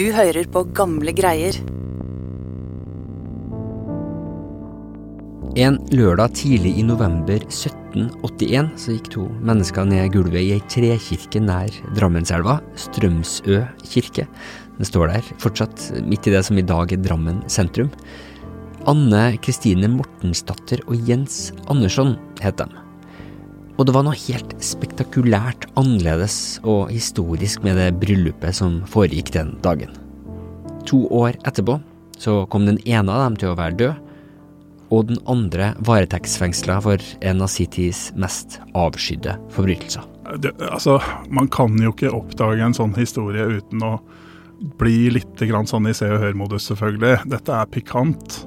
Du hører på gamle greier. En lørdag tidlig i november 1781 så gikk to mennesker ned gulvet i ei trekirke nær Drammenselva, Strømsø kirke. Den står der fortsatt, midt i det som i dag er Drammen sentrum. Anne Kristine Mortensdatter og Jens Andersson het dem. Og det var noe helt spektakulært annerledes og historisk med det bryllupet som foregikk den dagen. To år etterpå så kom den ene av dem til å være død, og den andre varetektsfengsla for en av sin tids mest avskydde forbrytelser. Det, altså, man kan jo ikke oppdage en sånn historie uten å bli litt sånn i se og hør-modus, selvfølgelig. Dette er pikant.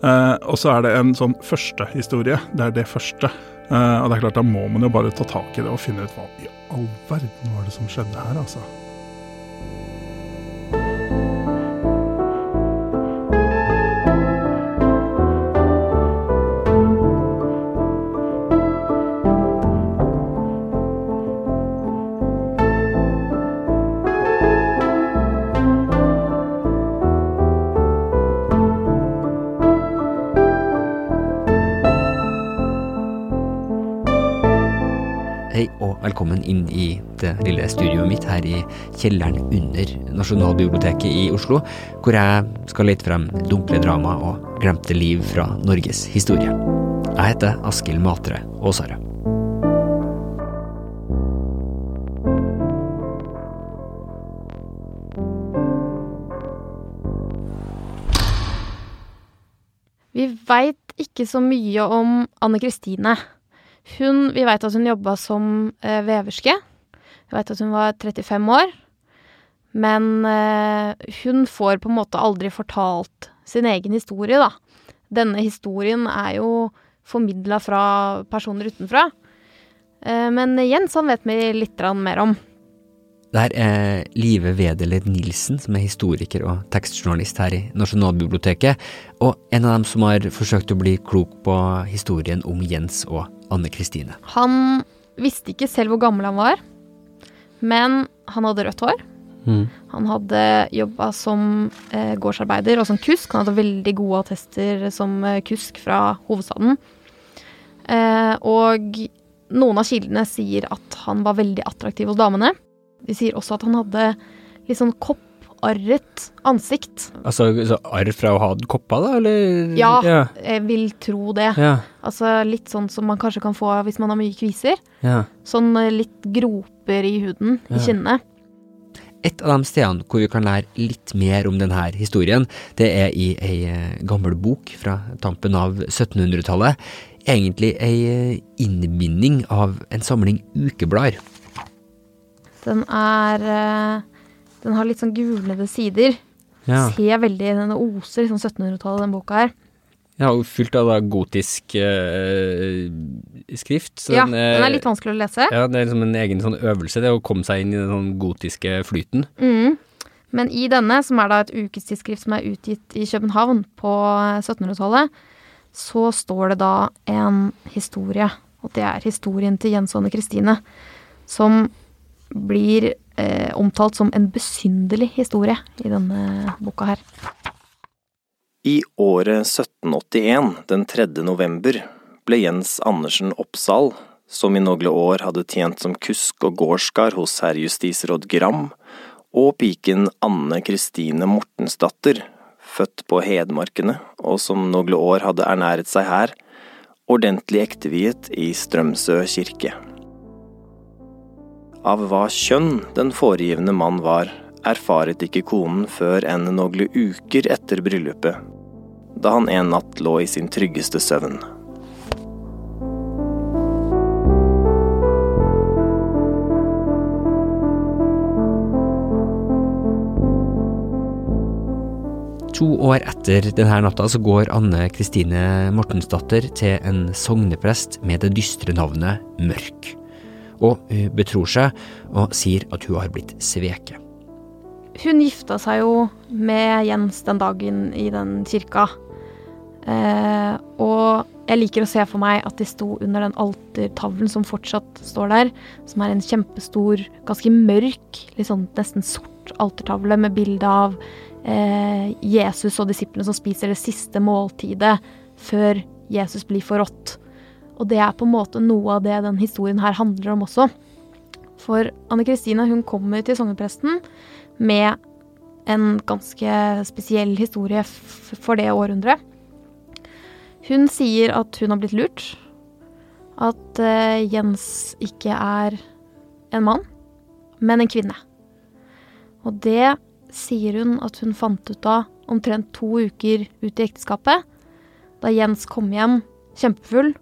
Eh, og så er det en sånn første historie. Det er det første. Uh, og det er klart, Da må man jo bare ta tak i det og finne ut hva i all verden var det som skjedde her, altså. Velkommen inn i det lille studioet mitt her i kjelleren under Nasjonalbiblioteket i Oslo, hvor jeg skal lete frem dunkle drama og glemte liv fra Norges historie. Jeg heter Askild Matre Aasare. Vi veit ikke så mye om Anne Kristine. Hun, vi veit at hun jobba som eh, veverske. Vi veit at hun var 35 år. Men eh, hun får på en måte aldri fortalt sin egen historie, da. Denne historien er jo formidla fra personer utenfra. Eh, men Jens han vet vi litt mer om. Det her er Live Wedeler Nilsen, som er historiker og tekstjournalist her i Nasjonalbiblioteket, og en av dem som har forsøkt å bli klok på historien om Jens og Anne Kristine. Han visste ikke selv hvor gammel han var, men han hadde rødt hår. Mm. Han hadde jobba som eh, gårdsarbeider og som kusk. Han hadde veldig gode attester som eh, kusk fra hovedstaden. Eh, og noen av kildene sier at han var veldig attraktiv hos damene. De sier også at han hadde litt sånn kopp arret ansikt. Altså arr fra å ha kopper, da, eller? Ja, ja, jeg vil tro det. Ja. Altså litt sånn som man kanskje kan få hvis man har mye kviser. Ja. Sånn eh, litt groper i huden, i kinnene. Et av de stedene hvor vi kan lære litt mer om denne historien, det er i ei eh, gammel bok fra tampen av 1700-tallet. Egentlig ei eh, innbinding av en samling ukeblader. Den er den har litt sånn gulnede sider. Ja. Ser veldig, Den oser sånn 1700-tallet, den boka her. Ja, og fylt av da gotisk eh, skrift. ja, den er, den er, litt vanskelig å lese. Ja, Det er liksom en egen sånn øvelse, det å komme seg inn i den sånn gotiske flyten. Mm. Men i denne, som er da et ukestidsskrift som er utgitt i København på 1700-tallet, så står det da en historie, og det er historien til Jens Anne Kristine, som blir eh, omtalt som en besynderlig historie i denne boka her. I året 1781, den 3. november, ble Jens Andersen Oppsal, som i noen år hadde tjent som kusk og gårdskar hos herr justisråd Gram, og piken Anne Kristine Mortensdatter, født på Hedmarkene og som noen år hadde ernæret seg her, ordentlig ekteviet i Strømsø kirke. Av hva kjønn den foregivende mann var, erfaret ikke konen før enn noen uker etter bryllupet, da han en natt lå i sin tryggeste søvn. To år etter denne natta så går Anne Kristine Mortensdatter til en sogneprest med det dystre navnet Mørk og hun betror seg og sier at hun har blitt sveket. Hun gifta seg jo med Jens den dagen i den kirka. Eh, og jeg liker å se for meg at de sto under den altertavlen som fortsatt står der, som er en kjempestor, ganske mørk, litt sånn nesten sort altertavle med bilde av eh, Jesus og disiplene som spiser det siste måltidet før Jesus blir forrådt. Og det er på en måte noe av det den historien her handler om også. For Anne Kristine hun kommer til sognepresten med en ganske spesiell historie for det århundret. Hun sier at hun har blitt lurt. At uh, Jens ikke er en mann, men en kvinne. Og det sier hun at hun fant ut av omtrent to uker ut i ekteskapet, da Jens kom hjem kjempefull,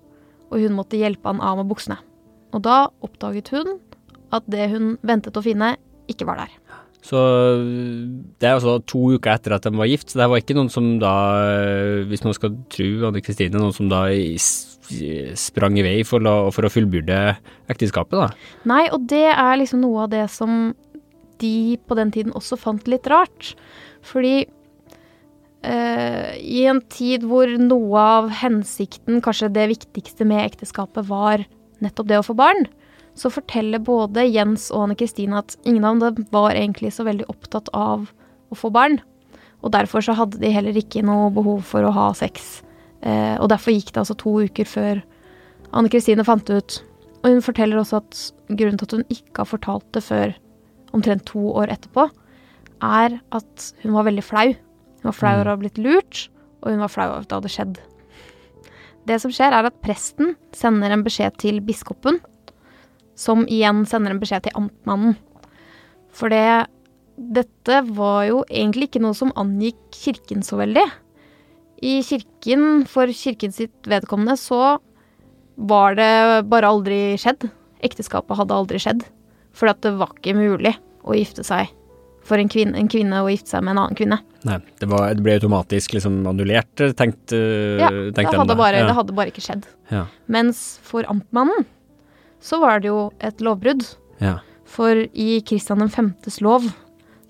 og hun måtte hjelpe han av med buksene. Og da oppdaget hun at det hun ventet å finne, ikke var der. Så det er altså to uker etter at de var gift, så det var ikke noen som da, hvis man skal tro Anne Kristine, noen som da sprang i vei for å, for å fullbyrde ekteskapet, da? Nei, og det er liksom noe av det som de på den tiden også fant litt rart. Fordi uh, i en tid hvor noe av hensikten, kanskje det viktigste med ekteskapet, var nettopp det å få barn, så forteller både Jens og Anne Kristine at ingen av dem var egentlig så veldig opptatt av å få barn. Og derfor så hadde de heller ikke noe behov for å ha sex. Uh, og derfor gikk det altså to uker før Anne Kristine fant det ut. Og hun forteller også at grunnen til at hun ikke har fortalt det før omtrent to år etterpå, er at hun var veldig flau. Hun var flau over å ha blitt lurt, og hun var flau over at det hadde skjedd. Det som skjer, er at presten sender en beskjed til biskopen som igjen sender en beskjed til amtmannen. For det Dette var jo egentlig ikke noe som angikk kirken så veldig. I kirken, for kirken sitt vedkommende, så var det bare aldri skjedd. Ekteskapet hadde aldri skjedd. For det var ikke mulig å gifte seg for en kvinne, en kvinne å gifte seg med en annen kvinne. Nei, det, var, det ble automatisk liksom annullert, tenkt, ja, det hadde, bare, ja. det hadde bare ikke skjedd. Ja. Mens for amtmannen så var det jo et lovbrudd. Ja. For i Kristian 5.s lov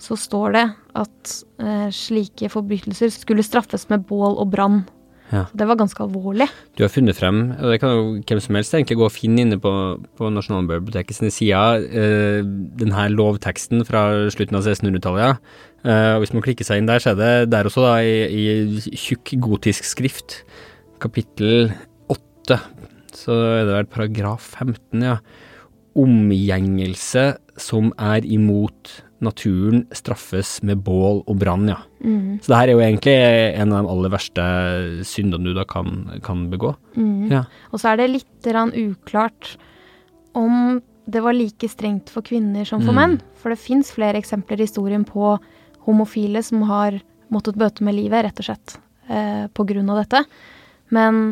så står det at eh, slike forbrytelser skulle straffes med bål og brann. Ja. Det var ganske alvorlig. Du har funnet frem, og det kan jo hvem som helst egentlig gå og finne inne på, på Nasjonalbiblioteket sine sider, eh, denne lovteksten fra slutten av 1600-tallet. Eh, hvis man klikker seg inn der, så er det der også da i, i tjukk gotisk skrift, kapittel 8 så er det vel paragraf 15, ja. Omgjengelse som er imot naturen straffes med bål og brann, ja. Mm. Så det her er jo egentlig en av de aller verste syndene du da kan, kan begå. Mm. Ja. Og så er det litt uklart om det var like strengt for kvinner som for mm. menn. For det fins flere eksempler i historien på homofile som har måttet bøte med livet, rett og slett, eh, på grunn av dette. Men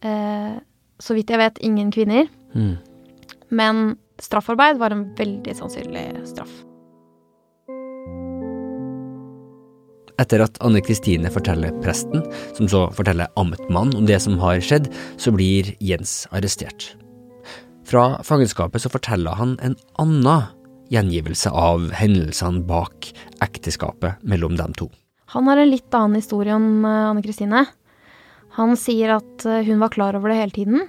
eh, så vidt jeg vet, ingen kvinner. Mm. Men straffarbeid var en veldig sannsynlig straff. Etter at Anne Kristine forteller presten, som så forteller amtmannen om det som har skjedd, så blir Jens arrestert. Fra fangenskapet så forteller han en annen gjengivelse av hendelsene bak ekteskapet mellom dem to. Han har en litt annen historie om eh, Anne Kristine. Han sier at eh, hun var klar over det hele tiden,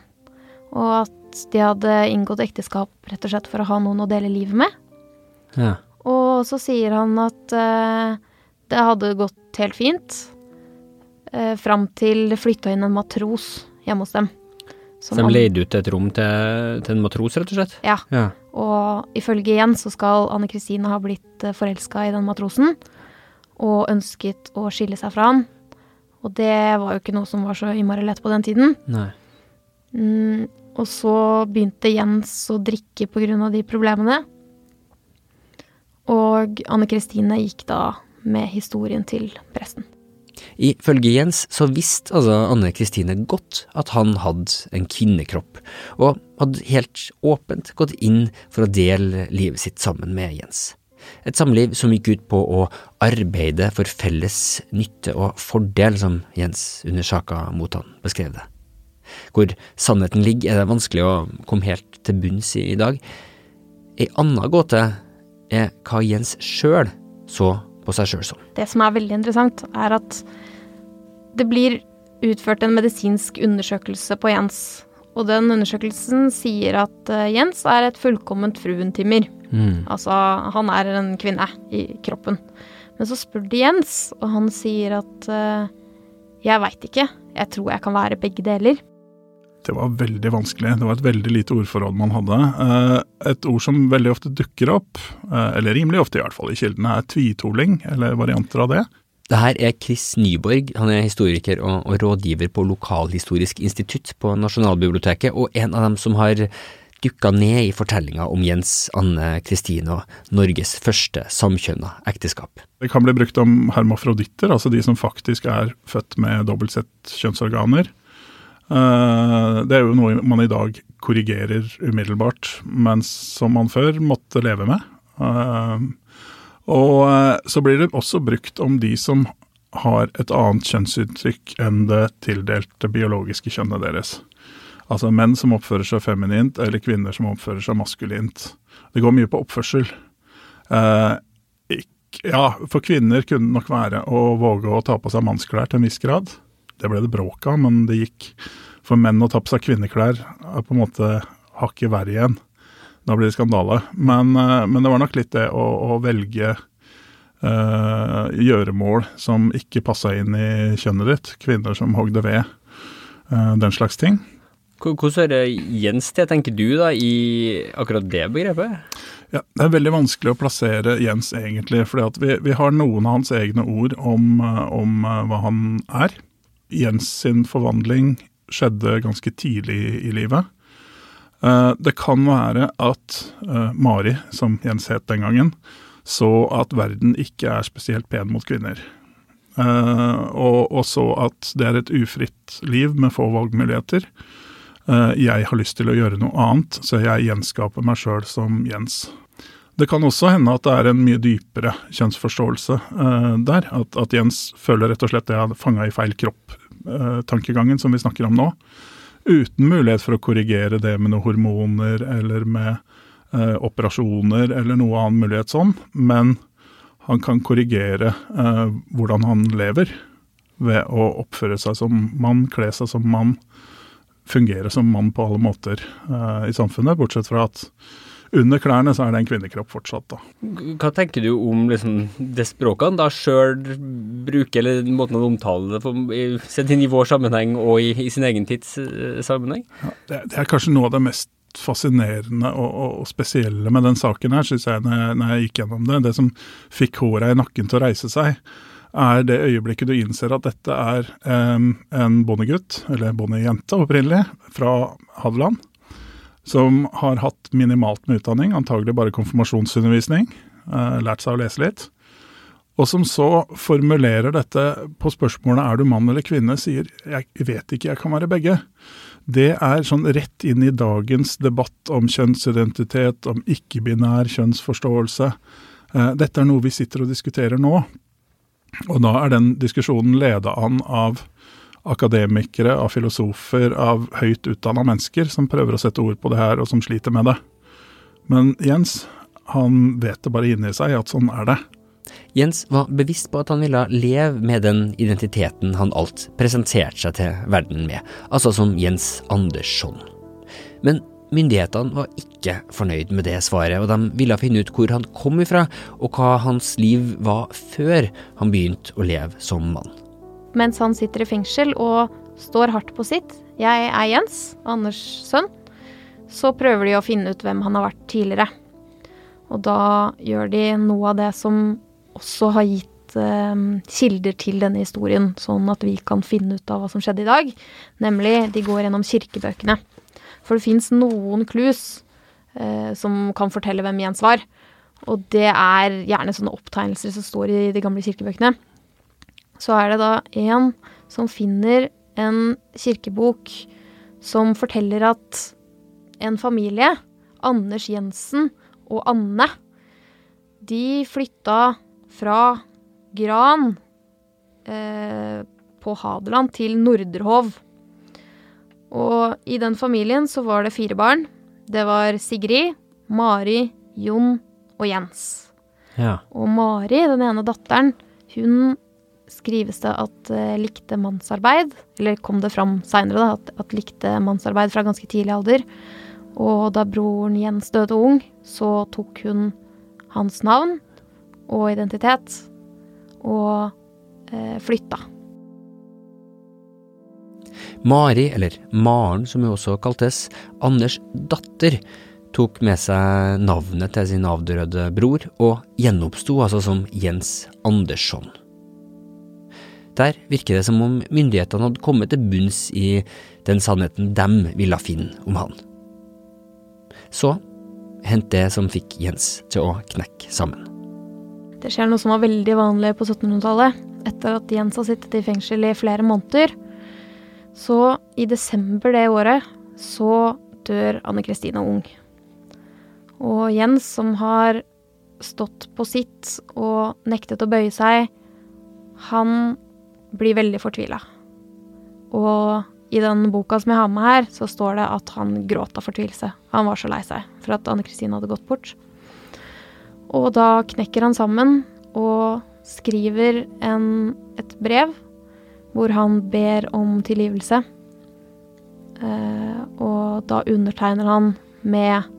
og at de hadde inngått ekteskap rett og slett for å ha noen å dele livet med. Ja. Og så sier han at uh, det hadde gått helt fint Eh, fram til det flytta inn en matros hjemme hos dem. Så de leide ut et rom til, til, en matros, rett og slett? Ja. ja. Og ifølge Jens så skal Anne Kristine ha blitt forelska i den matrosen og ønsket å skille seg fra han. Og det var jo ikke noe som var så innmari lett på den tiden. Nei. Mm, og så begynte Jens å drikke av de problemene. Og Anne Kristine gikk da med historien til presten. Ifølge Jens så visste altså Anne Kristine godt at han hadde en kvinnekropp, og hadde helt åpent gått inn for å dele livet sitt sammen med Jens. Et samliv som gikk ut på å arbeide for felles nytte og fordel, som Jens under saka mot han beskrev det. Hvor sannheten ligger, er det vanskelig å komme helt til bunns i i dag. Ei anna gåte er hva Jens sjøl så på seg sjøl som. Det som er veldig interessant, er at det blir utført en medisinsk undersøkelse på Jens. Og den undersøkelsen sier at eh, Jens er et fullkomment fruentimmer. Mm. Altså, han er en kvinne i kroppen. Men så spør de Jens, og han sier at eh, jeg veit ikke, jeg tror jeg kan være begge deler. Det var veldig vanskelig. Det var et veldig lite ordforråd man hadde. Eh, Et ord som veldig ofte dukker opp, eh, eller rimelig ofte i hvert fall i kildene, er tvitoling, eller varianter av det. Det her er Chris Nyborg, han er historiker og, og rådgiver på Lokalhistorisk institutt på Nasjonalbiblioteket, og en av dem som har dykka ned i fortellinga om Jens Anne Kristine og Norges første samkjønna ekteskap. Det kan bli brukt om hermafroditter, altså de som faktisk er født med dobbeltsett kjønnsorganer. Eh, Det er jo noe man i dag korrigerer umiddelbart, men som man før måtte leve med. Eh, Og eh, så blir det også brukt om de som har et annet kjønnsuttrykk enn det tildelte biologiske kjønnet deres. Altså menn som oppfører seg feminint, eller kvinner som oppfører seg maskulint. Det går mye på oppførsel. Ja, for kvinner kunne det nok være å våge å ta på seg mannsklær til en viss grad. Det ble det bråk av, men det gikk. For menn å ta på seg kvinneklær er på en måte hakket verre igjen. Da blir det skandale. Men, eh, men det var nok litt det å, å velge eh, gjøremål som ikke passa inn i kjønnet ditt. Kvinner som hogde ved. eh, den slags ting. Hvor- Hvordan er Jens til, tenker du da, i akkurat det begrepet? Ja, Det er veldig vanskelig å plassere Jens egentlig, for vi, vi har noen av hans egne ord om, om hva han er. Jens sin forvandling skjedde ganske tidlig i livet. Eh, Det kan være at eh, Mari, som Jens het den gangen, så at verden ikke er spesielt pen mot kvinner. Eh, og, så at det er et ufritt liv med få valgmuligheter. Jeg har lyst til å gjøre noe annet, så jeg gjenskaper meg sjøl som Jens. Det kan også hende at det er en mye dypere kjønnsforståelse eh, der. At, at Jens føler rett og slett det er fanga i feil kropp-tankegangen som vi snakker om nå. Uten mulighet for å korrigere det med noen hormoner eller med eh, operasjoner eller noe annen mulighet sånn. Men han kan korrigere eh, hvordan han lever ved å oppføre seg som mann, kle seg som mann, fungere som mann på alle måter eh, i samfunnet, bortsett fra at under klærne så er det en kvinnekropp fortsatt, da. Hva tenker du om liksom, det språket han da sjøl bruker, eller måten han omtaler det på, sett inn i vår sammenheng og i, i sin egen tids sammenheng? sammenheng? Det, det er kanskje noe av det mest fascinerende og, og, og spesielle med den saken her, syns jeg, når jeg, når jeg gikk gjennom det. Det som fikk håra i nakken til å reise seg, er det øyeblikket du innser at dette er em, en bondegutt, eller bondejente opprinnelig, fra Hadeland, som har hatt minimalt med utdanning, antagelig bare konfirmasjonsundervisning, eh, lært seg å lese litt. Og som så formulerer dette på spørsmålet er du mann eller kvinne, sier jeg vet ikke, jeg kan være begge. Det er sånn rett inn i dagens debatt om kjønnsidentitet, om ikke-binær kjønnsforståelse. Eh, Dette er noe vi sitter og diskuterer nå. Og da er den diskusjonen leda an av akademikere, av filosofer, av høyt utdanna mennesker som prøver å sette ord på det her, og som sliter med det. Men Jens, han vet det bare inni seg at sånn er det. Jens var bevisst på at han ville leve med den identiteten han alt presenterte seg til verden med, altså som Jens Andersson. Men myndighetene var ikke fornøyd med det svaret, og de ville finne ut hvor han kom ifra, og hva hans liv var før han begynte å leve som mann. Mens han sitter i fengsel og står hardt på sitt, jeg er Jens, Anders sønn, så prøver de å finne ut hvem han har vært tidligere. Og da gjør de noe av det som også har gitt eh, kilder til denne historien, sånn at vi kan finne ut av hva som skjedde i dag. Nemlig, de går gjennom kirkebøkene. For det fins noen clues eh, som kan fortelle hvem Jens var. Og det er gjerne sånne opptegnelser som står i de gamle kirkebøkene. Så er det da en som finner en kirkebok som forteller at en familie, Anders Jensen og Anne, de flytta fra Gran eh, på Hadeland til Norderhov. Og i den familien så var det fire barn. Det var Sigrid, Mari, Jon og Jens. Ja. Og Mari, den ene datteren, hun skrives det at uh, likte mannsarbeid, eller kom det fram seinere, at, at likte mannsarbeid fra ganske tidlig alder. Og da broren Jens døde ung, så tok hun hans navn og identitet og uh, flytta. Mari, eller Maren som hun også kaltes, Anders' datter, tok med seg navnet til sin avdøde bror, og gjenoppsto altså som Jens Andersson. Der virker det som om myndighetene hadde kommet til bunns i den sannheten de ville finne om han. Så hendte det som fikk Jens til å knekke sammen. Det skjer noe som var veldig vanlig på 1700-tallet. Etter at Jens har sittet i fengsel i flere måneder. Så i desember det året så dør Anne Kristine ung. Og Jens, som har stått på sitt og nektet å bøye seg, han blir veldig fortvila. Og i den boka som jeg har med her, så står det at han gråt av fortvilelse. Han var så lei seg for at Anne Kristine hadde gått bort. Og da knekker han sammen og skriver en, et brev hvor han ber om tilgivelse. Eh, og da undertegner han med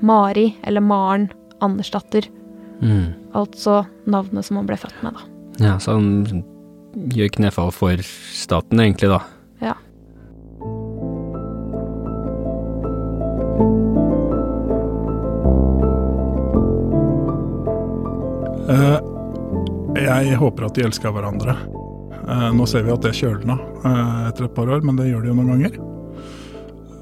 Mari, eller Maren Andersdatter. Mm. Altså navnet som han ble født med, da. Ja, så han gjør knefall for staten, egentlig, da. Ja. Eh, jeg håper at de elsker hverandre. Eh, nå ser vi at det kjølna eh, etter et par år, men det gjør det jo noen ganger.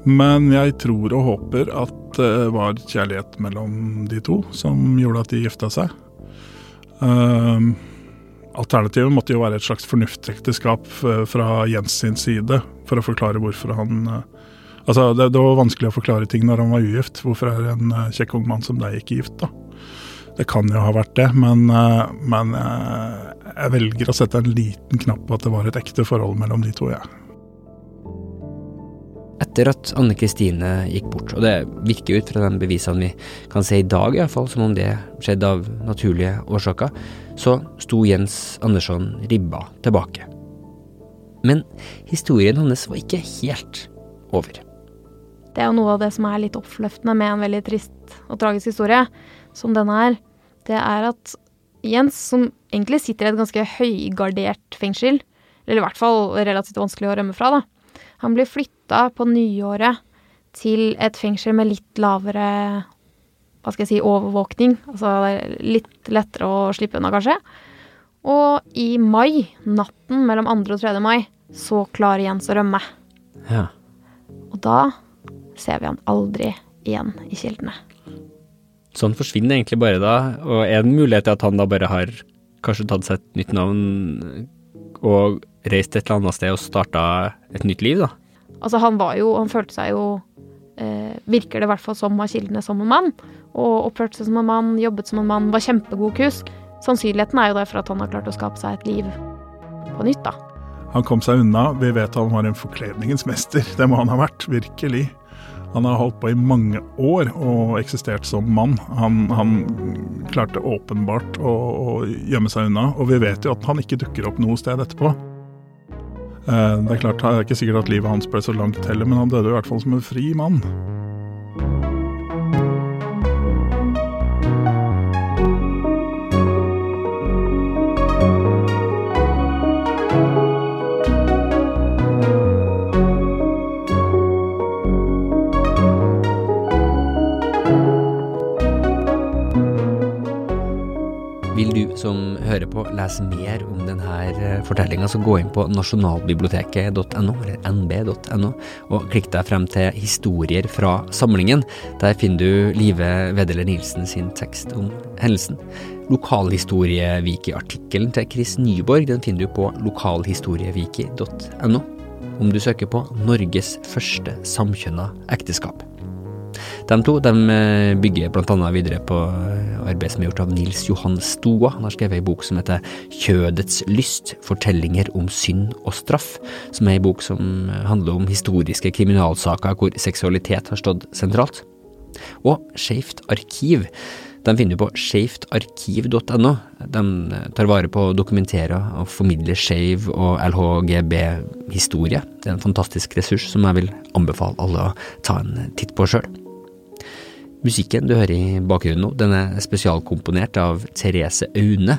Men jeg tror og håper at det var kjærlighet mellom de to som gjorde at de gifta seg. Alternativet måtte jo være et slags fornuftsekteskap fra Jens sin side, for å forklare hvorfor han uh, Altså, det, det, var vanskelig å forklare ting når han var ugift. Hvorfor er en uh, kjekk ung mann som deg ikke gift, da? Det kan jo ha vært det, men, men jeg velger å sette en liten knapp på at det var et ekte forhold mellom de to, jeg. Ja. Etter at Anne Kristine gikk bort, og det virker ut fra de bevisene vi kan se i dag, i hvert fall, som om det skjedde av naturlige årsaker, så sto Jens Andersson ribba tilbake. Men historien hans var ikke helt over. Det er jo noe av det som er litt oppløftende med en veldig trist og tragisk historie, som denne her, Det er at Jens, som egentlig sitter i et ganske høygardert fengsel, eller i hvert fall relativt vanskelig å rømme fra, da, han blir flytta på nyåret til et fengsel med litt lavere hva skal jeg si, overvåkning. Altså litt lettere å slippe unna, kanskje. Og i mai, natten mellom 2. og 3. mai, så klarer Jens å rømme. Ja. Og da ser vi han aldri igjen i kildene. Så han forsvinner egentlig bare da, og er det en mulighet til at han da bare har kanskje tatt seg et nytt navn og reist et eller annet sted og starta et nytt liv, da? Altså, han var jo Han følte seg jo eh, Virker det i hvert fall som av kildene som en mann. Og oppførte seg som en mann, jobbet som en mann, var kjempegod kusk. Sannsynligheten er jo derfor at han har klart å skape seg et liv på nytt, da. Han kom seg unna. Vi vet han var en forkledningens mester. Det må han ha vært, virkelig. Han har holdt på i mange år og eksistert som mann. Han, han klarte åpenbart å, å, gjemme seg unna, og vi vet jo at han ikke dukker opp noe sted etterpå. Eh, det er klart, det er ikke sikkert at livet hans ble så langt heller, men han døde i hvert fall som en fri mann. På, lese mer om denne eh, fortellinga, så gå inn på nasjonalbiblioteket.no, eller nb.no, og klikk deg frem til historier fra samlingen. Der finner du Live Wedeler Nilsen sin tekst om hendelsen. Lokalhistorieviki-artikkelen til Chris Nyborg den finner du på lokalhistorieviki.no, om du søker på Norges første samkjønna ekteskap. De to de eh, bygger bl.a. videre på eh, arbeid som er gjort av Nils Johan Stoa. Han har skrevet ei bok som heter Kjødets lyst fortellinger om synd og straff, som er ei bok som handler om historiske kriminalsaker hvor seksualitet har stått sentralt. Og Skeivt arkiv De finner du på skeivtarkiv.no. De tar vare på å dokumentere og formidle skeiv og LHGB-historie. Det er en fantastisk ressurs som jeg vil anbefale alle å ta en titt på sjøl. Musikken du hører i bakgrunnen nå, den er spesialkomponert av Therese Aune.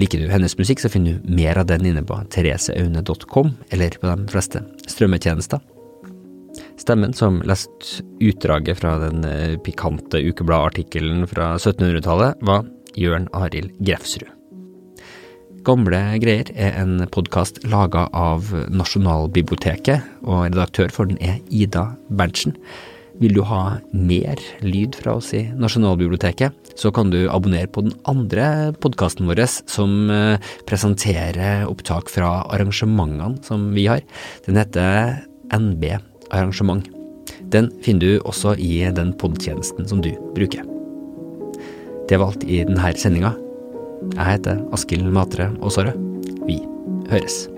Liker du hennes musikk, så finner du mer av den inne på thereseaune.com, eller på de fleste strømmetjenester. Stemmen som leste utdraget fra den eh, pikante ukebladartikkelen fra 1700-tallet, var Jørn Arild Grefsrud. Gamle greier er en podkast laga av Nasjonalbiblioteket, og redaktør for den er Ida Berntsen. Vil du ha mer lyd fra oss i Nasjonalbiblioteket, så kan du abonnere på den andre podkasten vår som eh, presenterer opptak fra arrangementene som vi har. Den heter NB Arrangement. Den finner du også i den podtjenesten som du bruker. Det var alt i denne sendinga. Jeg heter Askild Matre Aasarød. Vi høres.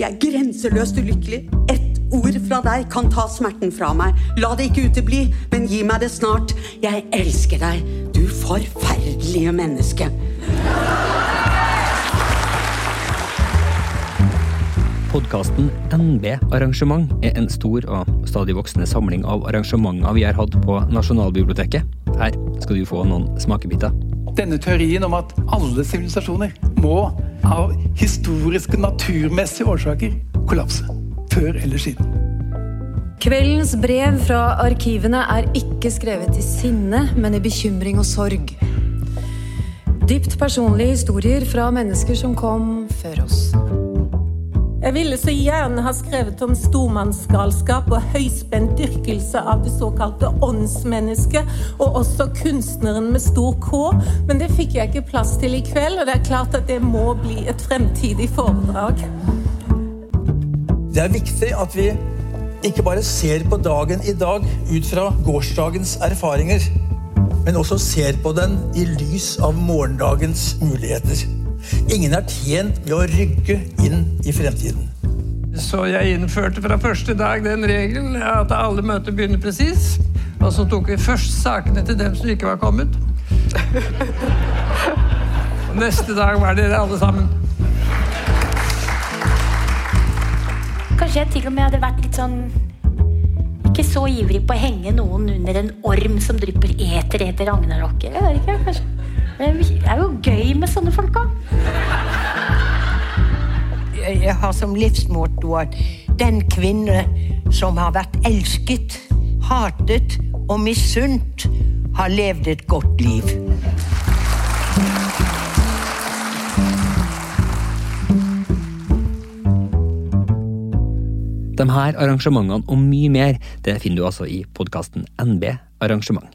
Jeg er grenseløst ulykkelig. Ett ord fra deg kan ta smerten fra meg. La det ikke utebli, men gi meg det snart. Jeg elsker deg, du forferdelige menneske. Podkasten NB Arrangement er en stor og stadig voksende samling av arrangementer vi har hatt på Nasjonalbiblioteket. Her skal du få noen smakebiter. Denne teorien om at alle sivilisasjoner må av historiske, naturmessige årsaker kollapse. Før eller siden. Kveldens brev fra arkivene er ikke skrevet i sinne, men i bekymring og sorg. Dypt personlige historier fra mennesker som kom før oss. Jeg ville så gjerne ha skrevet om stormannsgalskap og høyspent dyrkelse av det såkalte åndsmennesket, og også kunstneren med stor K, men det fikk jeg ikke plass til i kveld, og det er klart at det må bli et fremtidig foredrag. Det er viktig at vi ikke bare ser på dagen i dag ut fra gårsdagens erfaringer, men også ser på den i lys av morgendagens muligheter. Ingen er tjent med å rygge inn i fremtiden. Så jeg innførte fra første dag den regelen at alle møter begynner presis. Og så tok vi først sakene til dem som ikke var kommet. Og neste dag var dere alle sammen. Kanskje jeg til og med hadde vært litt sånn Ikke så ivrig på å henge noen under en orm som drypper eter etter ragnarokket. Jeg vet ikke, kanskje. Det er jo gøy med sånne folk òg. Jeg har som livsmotto at den kvinne som har vært elsket, hatet og misunt, har levd et godt liv. De her arrangementene og mye mer det finner du altså i podkasten NB Arrangement.